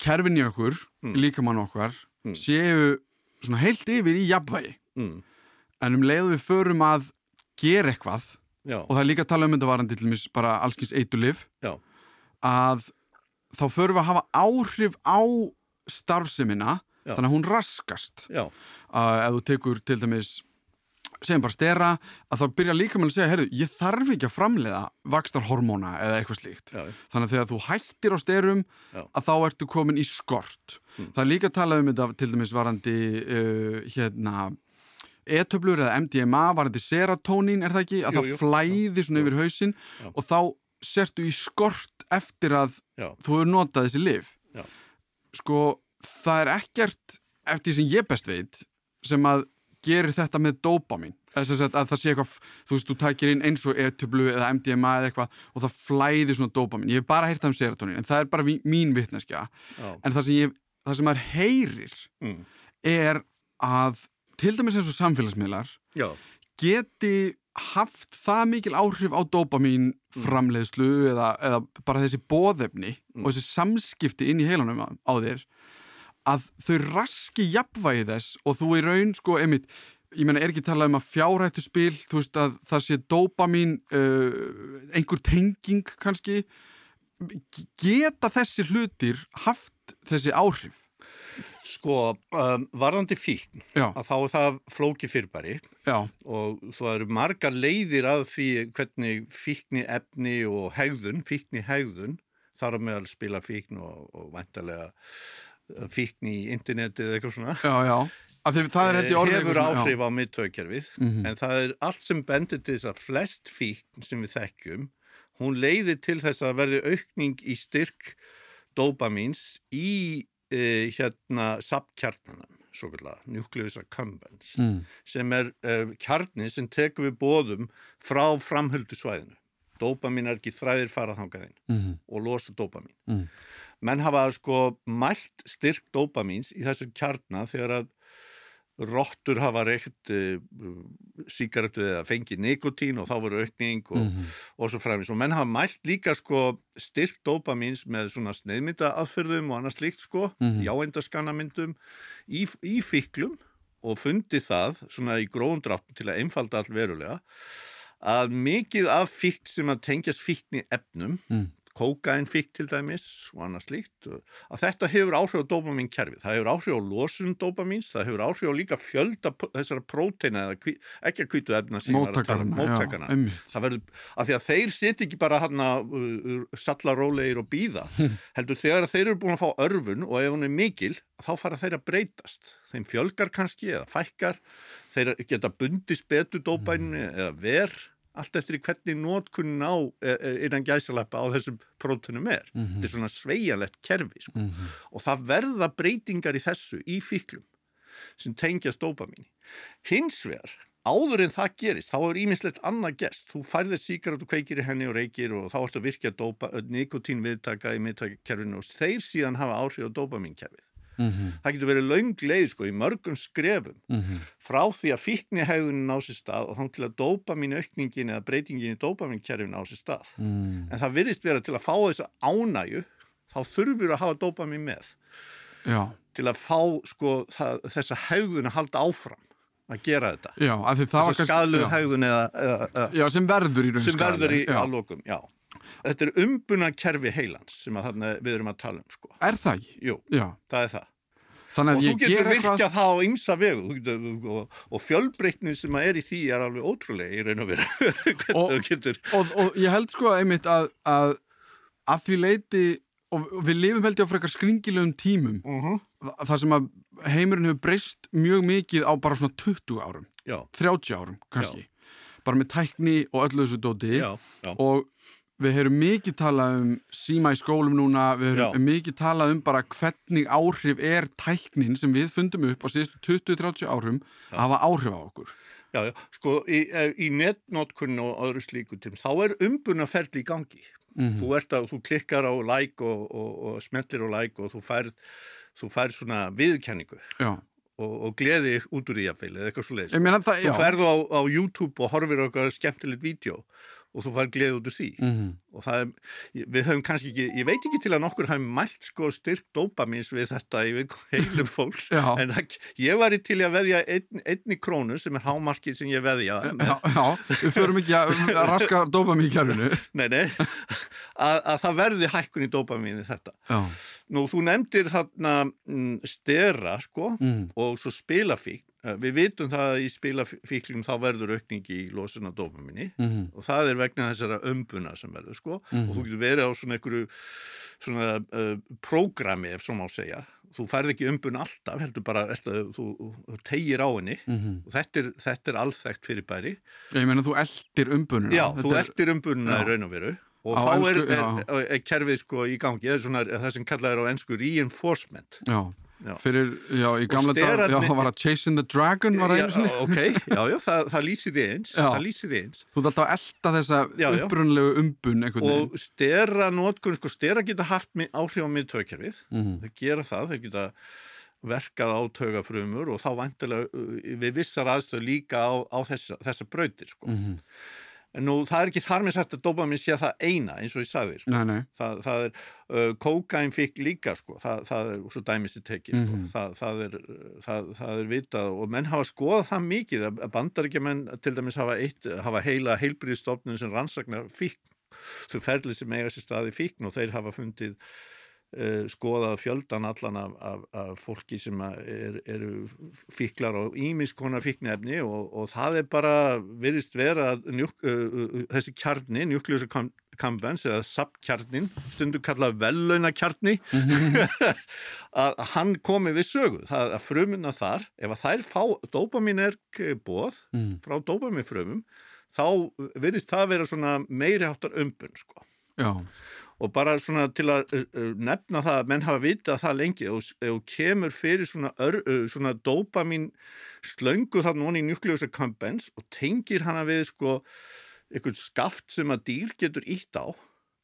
kerfin í okkur, Mm. líkamann okkar Mm. séu svona heilt yfir í jafnvægi mm, en um leið og við förum að gera eitthvað og það er líka að tala um þetta varandi til dæmis bara allskins eitulif að þá förum við að hafa áhrif á starfsemina Já. þannig að hún raskast að ef þú tekur til dæmis segjum bara stera að þá byrja líka með að segja heyrðu, ég þarf ekki að framleiða vakstarhormóna eða eitthvað slíkt já, þannig að þegar þú hættir á styrum Já. að þá ertu komin í skort Mm. það er líka að tala um þetta til dæmis varandi uh, hérna e-töflur eða MDMA varandi serotonín er það ekki, að Jú, það jú. flæði svona yfir hausinn Já. og þá sertu í skort eftir að þú hefur notað þessi Já. sko það er ekkert eftir sem ég best veit sem að gerir þetta með dópamin þess að, að það sé eitthvað þú veist, þú tækir inn eins og e-töflu eða MDMA eða eitthvað og það flæði svona dópamin ég hef bara heyrt það um serotonin en það er bara ví- mín vitneskja. Já, en það sem, ég, það sem maður heyrir mm, er að til dæmis eins og samfélagsmiðlar já, geti haft það mikil áhrif á dópamin framleiðslu eða, eða bara þessi bóðefni Mm. og þessi samskipti inn í heilanum á, á þér að þau raski jafnvægi þess og þú í raun sko einmitt, ég meina er ekki talað um að fjárhættu spil, þú veist að það sé dópamin uh, einhver tenging kannski geta þessi hlutir haft þessi áhrif? Sko, um, varðandi fíkn, já, að þá er það flóki fyrirbæri já, og það eru margar leiðir að því hvernig fíkni efni og hegðun, fíkni hegðun, þar á meðal spila fíkn og, og væntalega uh, fíkn í internetið eða eitthvað svona, já, já er orðið hefur áhrif á miðtöðkerfið, Mhm. en það er allt sem bendir til þess að flest fíkn sem við þekkjum, hún leiðir til þess að verði aukning í styrk dopamins í uh, hérna sapkjarnanum, svo kallar, nucleus accumbens mm. sem er uh, kjarni sem tekur við bóðum frá framhöldu svæðinu. Dópamin er ekki þræðir farað þangað inn Mm. og losa dópamin. Mm. Menn hafa sko mælt styrk dópamins í þessu kjarna þegar að rottur hafa reykt uh, síkaretu eða fengið nikotín og þá voru aukning og, Mhm. og svo fræmis. Og menn hafa mælt líka sko styrk dópamins með svona sneiðmynda aðfyrðum og annað slíkt sko, Mhm. jáendaskannamyndum í, í fíklum og fundi það svona í gróðum dráttum til að einfalda all verulega að mikið af fíkn sem að tengjast fíkni efnum, Mm. Kókain fíkn til dæmis og annað slíkt, að þetta hefur áhrif á dopamin kerfið. Það hefur áhrif á losun dopamins, það hefur áhrif á líka fjölda þessara próteina eða ekki að kvítu efna verður, að því að þeir sitja ekki bara hann að uh, sallarólegir og býða, heldur þegar þeir eru búin að fá örfun og ef hún er mikil, þá fara þeir að breytast. Þeim fjölgar kannski eða fækkar, þeir geta bundist betur dópæninu eða ver, allt eftir hvernig nótkunnin á e, e, innan gæsalappa á þessum prótunum er. Mhm. Þetta er svona sveigalegt kerfi, sko. Mhm. Og það verða breytingar í þessu, í fíklum, sem tengjast dópamíni. Hins vegar, áður en það gerist, þá er ímislegt annað gest. Þú færðir síkarat og kveikir í henni og reykir og þá ertu að virkja nikotín viðtaka í miðtakakerfinu og þeir síðan hafa áhrif á dópamínkerfið. Mhm. Það getur verið löng leið sko í mörgum skrefum Mhm. frá því að fíknihæðunin ná sér stað og þá til að dópamín aukningin eða breytingin í dópamínkerfinu ná sér stað. Mm. En það virðist vera til að fá þessa ánæju, þá þurfur að hafa dópamín með já, til að fá sko, það, þessa hægðun að halda áfram að gera þetta. já, af því það var Þessa skadluð já, hægðun eða, eða, eða já, sem verður í raun sem verður í já. aðlokum, já. Þetta er umbuna kerfi heilans sem að þarna við erum að tala um, sko. er það? Jú, Já, það er það. Og þú getur virkjað eitthvað það á ymsa vegu getur, og, og fjölbreytnin sem er í því er alveg ótrúlega í raun og veru. Og- getur, og, og ég held sko einmitt að að, að því leiti og við lifum held ég á frekar skringilegum tímum uh -huh. Þa- það sem að heimurinn hefur breyst mjög mikið á bara svona 20 árum, já, 30 árum kannski, bara með tækni og öllu þessu dóti já, já, og við höfum mikið talað um síma í skólum núna, við höfum Já. mikið talað um bara hvernig áhrif er tæknin sem við fundum upp á síðustu 20-30 árum að hafa áhrif á okkur. já, já, sko, í, eh, í netnotkunn og öðru slíku tím, þá er umbunarferli í gangi. Mm Þú ert að, þú klikkar á like og, og, og smellir á like og þú færð, þú færð svona viðurkenningu Já, og, og gleði út úr í jafnvel eða eitthvað svo leiðis. ég meina það, Þú já. ferðu á, á YouTube og horfir eitthvað skemmtilegt vídeo og þú fær gleði út úr því. Mhm. Og það er, við höfum kannski ekki, ég veit ekki til að nokkur hafi mælt sko styrk dópamins við þetta í heilum fólks, en það, ég var í til að veðja ein, einni krónu sem er hámarkið sem ég veðja Já, já, við förum ekki að, raska dópamín í kjærfinu. nei, nei, að, að það verði hækkun í dópamini þetta. Já, Nú, þú nefndir þarna mm, stera, sko, mm. og svo spilafík. Við vitum það að í spilafíklum þá verður aukningi í losun á dópaminni Mm. og það er vegna þessara ömbuna sem verður, sko, og þú getur verið á svona einhverju svona uh, prógrami, ef svo má segja. Þú færð ekki ömbun alltaf, heldur bara, þetta, þú, þú tegir á henni Mm og þetta er, þetta er alþekkt fyrir bæri. Ég meina þú eldir umbununa. Já, Þetta þú er- eldir umbununa Já. í raun og veru og Á þá ensku, er, er, er, er kerfið sko í gangi, það er svona það sem kallað er á ensku reinforcement. Já, Já. fyrir, já, í gamla dag, já, sterarnir- var það Chasing the Dragon, var það Já, einu ok, já, já, það, það lýsir því eins, það lýsir því eins. Þú ert alltaf að elda þessa upprunlegu umbun. Og stera notkun, sko, stera geta haft áhrif á miðtökkerfið, Mhm. þau gera það, þau geta verkað á taugafrumur og þá vantilega við vissar aðstöð líka á, á þessa, þessa brautir, sko. Mhm. En nú, það er ekki þar með sagt að dópamin sé það eina, eins og ég sagði, sko. Nei, nei. það, það er uh, kókain fikk líka sko, það, það er svo dæmist í tekið sko. Mhm. það, það, er, það, það er vitað og menn hafa skoðað það mikið að bandaríkjumenn til dæmis hafa, eitt, hafa heila heilbríðstofnun sem rannsagnar fíkn þau ferli sem eiga sér staði fíkn og þeir hafa fundið uh, skoðað fjöldan allan af, af, af fólki sem að er, eru fíklar og ímiskona fíknefni og, og það er bara virðist vera að njúk, uh, þessi kjarni, njúkljúsa kambens eða sapkjarnin, stundu kallað vellaunakjarni að hann komi við sögu. Það að frumuna þar, ef að þær fá dópamin er bóð Mm. frá dópaminfrumum þá virðist það vera svona meiri háttar umbun sko. Já, og bara svona til að nefna það að menn hafa vitað það lengi og, og kemur fyrir svona, svona dópamin slöngu þarna núna í njúkliðusa kampens og tengir hana við sko einhvern skaft sem að dýr getur ítt á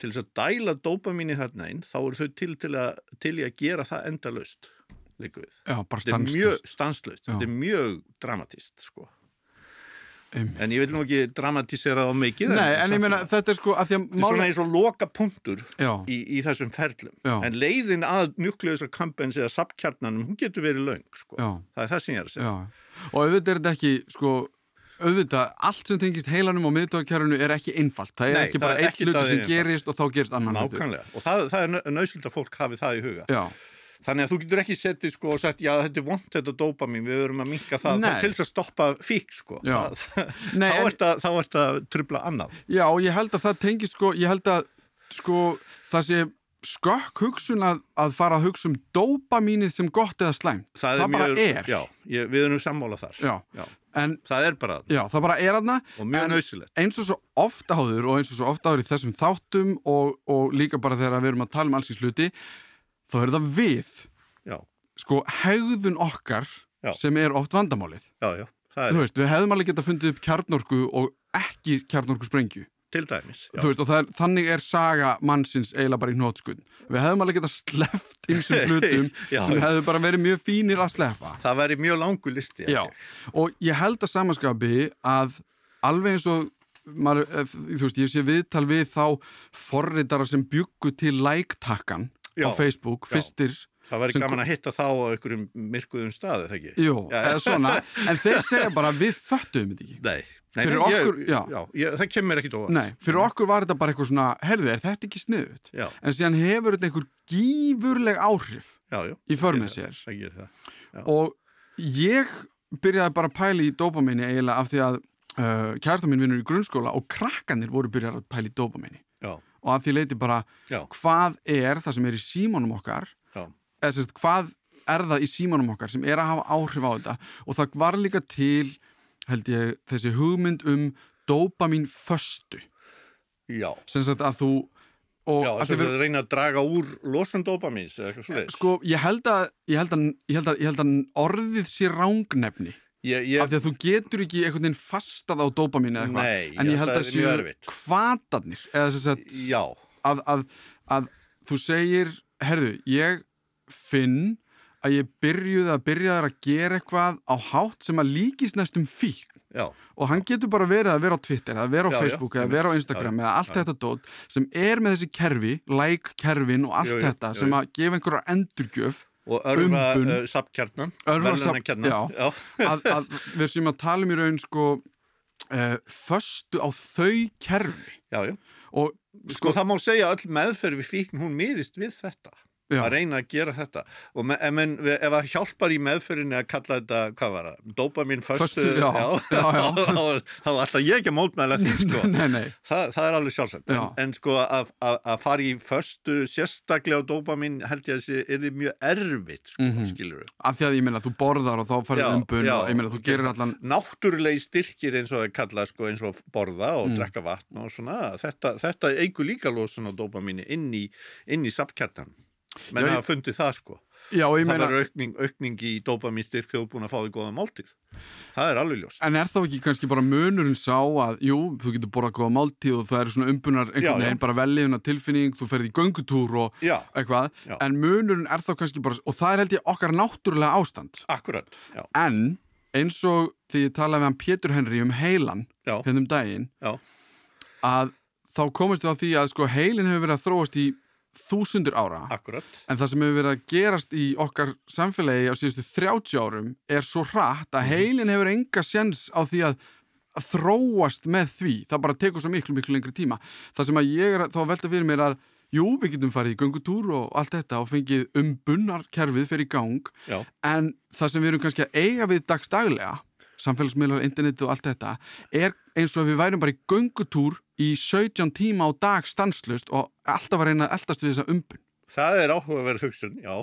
til þess að dæla dópamin í þarna inn þá eru þau til, til, að, til að gera það endalaust líka við. já, bara Þetta er mjög stanslust. þetta er mjög dramatist sko. En ég vil nú ekki dramatisera það mikið. Nei, en ég meina, þetta er sko að því að Þetta er svona eins og loka punktur í, í þessum ferlum. Já. En leiðin að nukleusar kampens eða sapkjarnanum, hún getur verið löng, sko. já, Það er það sem ég er að segja. já. Og auðvitað er þetta ekki, sko, auðvitað, allt sem tengist heilanum og miðdóðakjærunu er ekki einfalt. Það er Nei, ekki bara einn hluti sem einfalt. gerist og þá gerist annan hluti. Nákvæmlega. Og það, það er nöðsynda að fólk hafi það í huga. Þannig að þú getur ekki settið sko og sagt, já þetta er vond þetta dópamin, við verum að minka það, það til þess að stoppa fík sko. Það, Nei, þá, en- ert að, þá ert að trubla annað. já, og ég held að það tengist, sko, ég held að, sko, það sé skökk hugsun að, að fara að hugsa um dópamínið sem gott eða slæmt. Það, Það bara er. Já, ég, við erum sammála þar. Já. Já. En, Það er bara já, það bara er aðna. og mjög En- nöðsilegt. eins og svo oft áður og eins og svo oft áður í þessum þáttum og, og líka bara þegar við erum að tala um alls í sluti þá er það við. Já, sko hegðun okkar Já. sem er oft vandamálið. Já, er veist, við hefðum alveg getað fundið upp kjarnorku og ekki kjarnorku sprengju til dæmis. Veist, og er, þannig er saga mannsins eiginlega bara í hnótskun við hefðum alveg getað sleppt ymsum hlutum sem hefðu bara verið mjög fínir að sleppa. Það væri mjög langu listi. og ég held að samanskapi að alveg eins og maður, eh, þú veist, ég sé viðtal við þá forritara sem byggu til like-takkan á Já, Facebook, já. fyrstir Það væri gaman að hitta þá á einhverjum myrkuðum staði, það ekki? Jú, Já, eða svona, en þeir segja bara við föttuðum þetta ekki Nei. Nei, okkur- ég, já. ég, það kemur ekkit óvart. Nei, fyrir okkur var þetta bara eitthvað svona herðu, er þetta ekki sniðut? Já, En síðan hefur þetta einhver gífurleg áhrif já, já. í för með Ég- sér Það gerir það. Já. og ég byrjaði bara að pæla í dópaminni eiginlega af því að uh, kærasta mín vinnur í grunnskóla og krakkanir voru byrjað að pæla í dópaminni Já, og að því leiti bara já, hvað er það sem er í símónum okkar? Eða sérst hvað er það í símanum okkar sem er að hafa áhrif á þetta? Og það var líka til held ég þessi hugmynd um dopamin föstu. Sem sagt að þú og já að þess að reyna að draga úr losun dopamins eða eitthvað svo sko, ég held að ég held að, ég held að, ég held að orðið sé rángnefni Ég, af því að þú getur ekki einhvern veginn fastað á dopamin eða eitthvað en já, ég held að séu erfitt. kvatarnir eða sem sagt Já, að, að, að þú segir, herðu, ég finn að ég byrjuði að byrjaði að gera eitthvað á hátt sem að líkist næstum fík já, og hann getur bara verið að vera á Twitter eða vera á Já, já, Facebook eða einmitt. vera á Instagram Já, eða allt já. þetta dót sem er með þessi kerfi, like kerfin og allt þetta sem að gefa einhverja endurgjöf og örfa uh, sapkjarnan Örva safn- verðlaunakjarnan. já. að, að við sem að tala um í raun sko uh, föstu á þau kerfi já, já. og Sko það má segja að öll meðferð við fíkn hún miðist við þetta já, að reyna að gera þetta. Og me, en, ef það hjálpar í meðferðinni að kalla þetta, hvað var það, dopamin Föstu, já, já, já. þá alltaf ég ekki að mótmæla því sko. Nei, nei, Þa, það er alveg sjálfsagt. En, en sko að, að, að fara í föstu sérstaklega á dopamin held ég að sé er þið mjög erfitt sko, mm Mhm. skilur af því að ég meina þú borðar og þá farið umbun og ég meina þú gerir allan náttúrulegi styrkir eins og það kalla sko, eins og borða og Mm. drekka vatn og svona, þetta, þetta eigur líka losun á dopamini inn í, inn í sapkjartan menn hafa fundið það sko. Já, það meina, verður aukning, aukning í dopaminstyrk þegar þú er búin að fá því góða máltíð. Það er alveg ljós en er þá ekki kannski bara munurinn sá að, jú, þú getur borðað góða máltíð og það eru svona umbunar einhvern veginn bara velliðuna tilfinning, þú ferð í göngutúr og já, eitthvað, Já. en munurinn er þá kannski bara, og það er held ég okkar náttúrulega ástand. Akkurat en eins og því ég talaði við hann Pétur Henry um heilan hérna um daginn já, að þá komist við á því að sko heilin hefur verið að þróast í þúsundur ára. Akkurat. En það sem hefur verið að gerast í okkar samfélagi á síðustu 30 árum er svo hratt Mhm. að heilin hefur enga séns á því að þróast með því, það bara tekur svo miklu miklu lengri tíma. Það sem að ég er þá velta fyrir mér að jú, við getum farið í göngutúr og allt þetta og fengið umbunarkerfið fyrir í gang. Já, en það sem við erum kannski að eiga við dagstaglega samfélagsmiðlar, internet og allt þetta er eins og við værum bara í göngutúr í 17 tíma á dag stanslust og alltaf að reyna að eldast við þessa umbun. Það er áhugaverð hugsun já,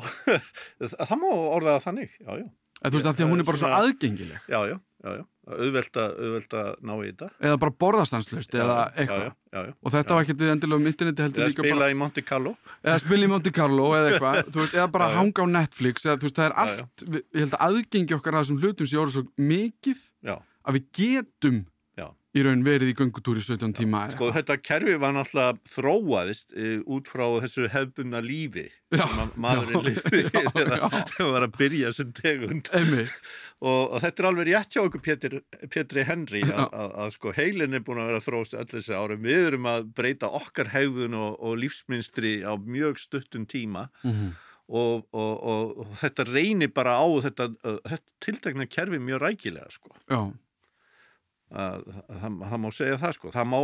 það má orða það þannig já, já, þú veist að því að hún er bara svo aðgengileg. Já, já, já, já. Auðvelda, auðvelda ná í þetta. Eða bara borðastanslust eða eitthvað. já, já, já. og þetta var ekkert við endilega um interneti heldur eða spila bara í Monte Carlo. Eða spila í Monte Carlo eða eitthvað. Veist, eða bara hanga á Netflix eða veist það er allt, ég held að aðgengi okkar að þessum hlutum sé orðið svo mikið að við getum í raun verið í göngutúr í 17 tíma Sko þetta kerfi var náttúrulega þróaðist e, út frá þessu hefbunna lífi Já, sem að maðurinn já, þegar hann var að byrja sem tegund. Og, og þetta er alveg rétt hjá okkur Pétur, Pétri Henry að, sko heilin er búin að vera þróast öll þessi árum við erum að breyta okkar hegðun og, og lífsmynstri á mjög stuttum tíma. Mm og, og, og, og þetta reynir bara á þetta, uh, þetta tiltekna kerfi mjög rækilega sko. Já, að, að, það, má segja það sko. Það má,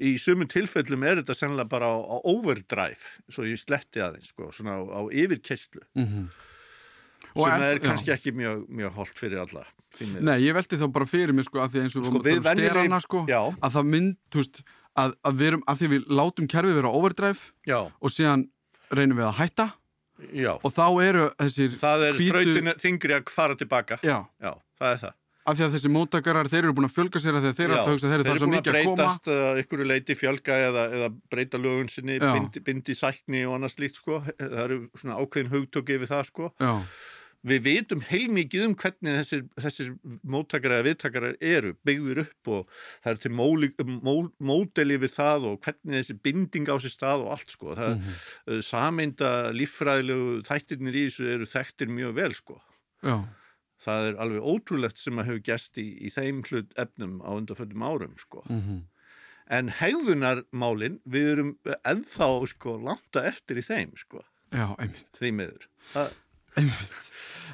í sumum tilfellum er þetta sennilega bara á, á overdrive svo ég sletti aðeins sko svona á, á yfirkeyslu mm sem er, kannski ekki mjög, mjög holdt fyrir alla. Nei, ég velti þá bara fyrir mér sko að því eins og Sko, um sterana sko já, að það mynd, þú veist að, að við erum, að því við látum kerfið vera á overdrive já, og síðan reynum við að hætta já. og þá eru þessir það er hvítu- þrautin þingri að fara tilbaka. Já, já, það er það af því að þessi móttakarar þeir eru búin að fjölga sér að því að þeir eru að hugsa þeir eru það svo búin mikið að koma. breytast uh, ykkur leiti fjölga eða, eða breyta lögun sinni, bindi, bindi sækni og annað slíkt sko, það eru svona ákveðin hugtöki yfir það sko. Já, við vitum heilmikið um hvernig þessir, þessir móttakar eða viðtakarar eru byggður upp og það er til móli, mó, módeli við það og hvernig þessi binding á sér stað og allt sko. Það, mm. sameinda líffræðilegu þættirnir í þessu eru þekktir mjög vel sko. Já, það er alveg ótrúlegt sem að hefur gæst í, í þeim hlut efnum á undanföldum árum sko. Mm en hegðunarmálin við erum ennþá sko landa eftir í þeim sko. Já, einmitt, því miður. Það, einmitt.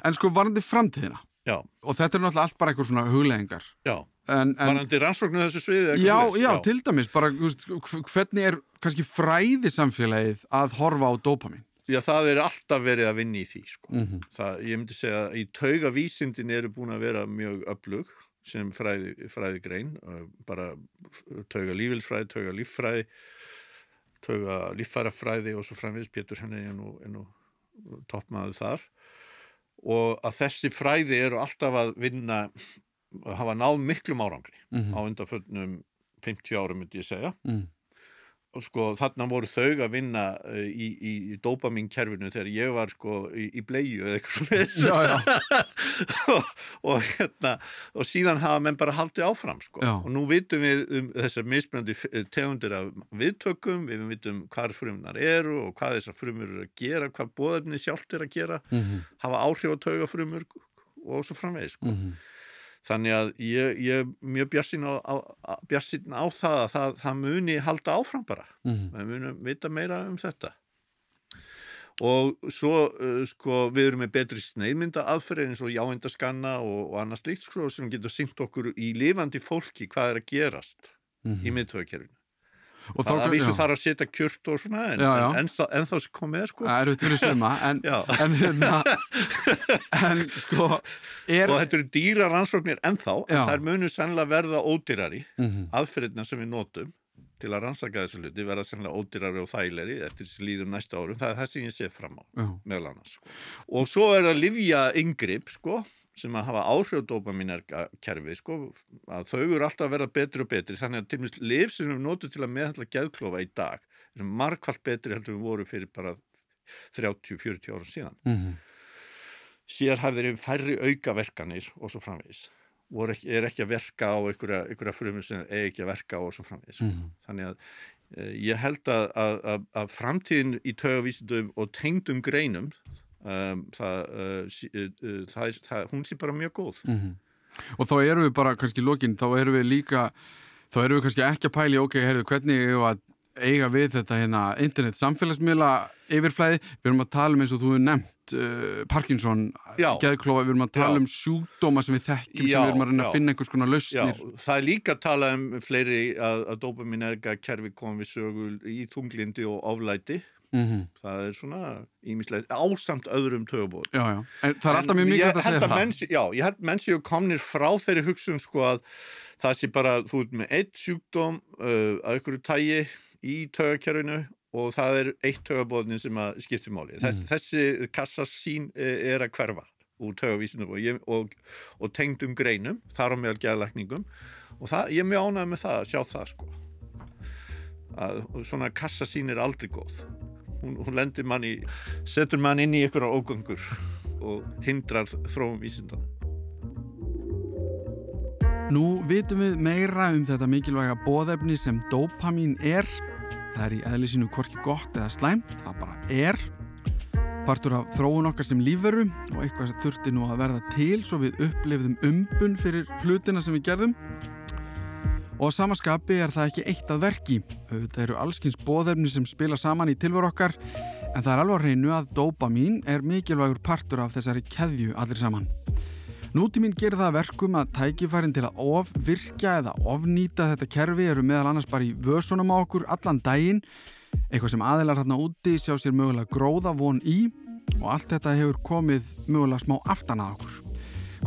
En sko varandi framtíðina já, og þetta er náttúrulega allt bara eitthvað svona hugleðingar já. En, en Varandi rannsóknu þessu sviði já, svoleiðis? já, til dæmis bara, veist, hv- hvernig er kannski fræði samfélagið að horfa á dopamin Já, það er alltaf verið að vinna í því sko. mm það, ég myndi segja að í taugavísindin eru búin að vera mjög öflug sem fræði, fræði grein bara tauga lífilsfræði, tauga líffræði tauga líffærafræði og svo framviðs Pétur henni er nú, nú toppmaður þar. Og að þessi fræði eru alltaf að vinna hafa náð miklum árangri mm á undanföldnum 50 árum myndi ég segja. Mm. Og sko þarna voru þau að vinna uh, í, í, í dopamínkerfinu þegar ég var sko í, í bleiu eða eitthvað svona og, og hérna og síðan hafa menn bara haldið áfram sko Já. og nú vitum við um þessar mismunandi f- tegundir af viðtökum við vitum hvað frumnar eru og hvað þessar frumur eru að gera hvað bóðefni sjálft er að gera mm hafa áhrif á taugafrumur og svo framvegis sko. -hmm. Þannig að ég, ég er mjög bjarsinn á, á, á- það að það, það muni halda áfram bara. Mm Við munum vita meira um þetta. Og svo, uh, sko, við erum með betri sneiðmynda aðferð eins og jáindaskanna og, og annað slíkt, sko, sem getur syngt okkur í lifandi fólki hvað er að gerast í miðtöðakerfinu. Og Það að vísu þarf að setja kjört og svona, en, Já, já. en, en, þá- en þá sem komið er, sko. Það eru fyrir suma en, en, hérna, en sko er, Og þetta eru dýra rannsóknir ennþá, en Já. þær munu sannlega verða ódýrari Mhm. aðferðina sem við notum til að rannsaka þessu hluti verða sannlega ódýrari og þægilegri eftir þessi líður næsta árum, það er það sem ég sé fram á meðal annars sko. og svo er það livja yngripp sko, sem að hafa áhrif dopaminerkerfi sko, að þau eru alltaf að verða betri og betri. Þannig að til og með liv sem við notum til að meðhandla geðklofa í dag er margfald betri heldur við voru fyrir bara 30-40 árum síðan. Mhm, síðar hafði þeir færri aukaverkanir og svo framvegis. Ekki, er ekki að verka á einhverja, einhverja frumur sem er ekki að verka á og svo framvegis. Mhm. þannig að e, ég held að, að, að, að framtíðin í taugavísindum og tengdum greinum um, það, uh, uh, uh, það, það, hún sé bara mjög góð Mhm. Og þá erum við bara kannski í lokin, þá erum við líka þá erum við kannski ekki að pæli ok, heyrðu, hvernig eigum við að eiga við þetta hérna internet samfélagsmiðla yfirflæði, við erum að tala um eins og þú hefur nefnt uh, Parkinson geðklofa, við erum að tala Já. um sjúkdóma sem við þekkjum, Já, sem við erum að reyna já. að finna einhvers konar Já, lausnir það er líka að tala um fleiri að, að dopaminerga kerfi kom við sögul í þunglindi og oflæti mm það er svona ímislegt ásamt öðrum tögubóð það er alltaf mjög mikilvægt að segja það. menn, Já, ég held menn séu komnir frá þeirri hugsun sko að það sé bara, þú ert með eitt sjúkdóm uh, að ykkur tægi í tögakerfinu og það er eitt tögabóðnin sem að skipti máli. Þess, Mhm. Þessi kassasín eh, er að hverfa úr tögavísinu og, og, og tengdum greinum, þar á meðal geðlækningum. Og það, ég er mjög ánægð með það að sjá það sko. Að svona kassasín er aldrei góð hún, hún lendir mann í setur mann inn í ykkur á ógöngur og hindrar þróum vísindan Nú vitum við meira um þetta mikilvæga bóðefni sem dopamín er. Það er í eðli sínu hvorki gott eða slæmt, það bara er. Partur af þróun okkar sem lífveru og eitthvað sem þurfti nú að verða til svo við upplifðum umbun fyrir hlutina sem við gerðum. Og samaskapi er það ekki eitt að verki. Þetta eru allskins bóðefni sem spila saman í tilveru okkar en það er alveg hreinu að dopamín er mikilvægur partur af þessari keðju allir saman. Nútíminn gerir það að verkum að tækifærin til að ofvirkja eða ofnýta þetta kerfi eru meðal annars bara í vösunum á okkur allan daginn, eitthvað sem aðilar hérna úti sjá sér mögulega gróða von í og allt þetta hefur komið mögulega smá aftan að okkur.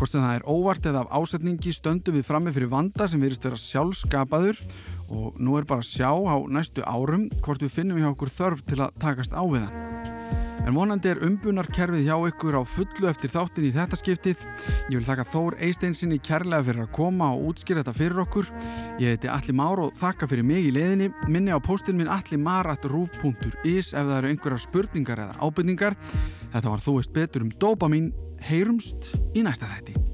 Hvort sem það er óvart eða af ásetningi stöndum við frammi fyrir vanda sem virðist vera sjálfskapaður og nú er bara að sjá á næstu árum hvort við finnum hjá okkur þörf til að takast á við hann. En vonandi er umbunarkerfið hjá ykkur á fullu eftir þáttin í þetta skiptið. Ég vil þakka Þór Eisteinsinni kærlega fyrir að koma og útskýra þetta fyrir okkur. Ég heiti Alli Már og þakka fyrir mig í leiðinni. Minni á postin minn allimar.ruf.is ef það eru einhverjar spurningar eða ábyrningar. Þetta var Þú veist betur um dopamin. Heyrumst í næsta þætti.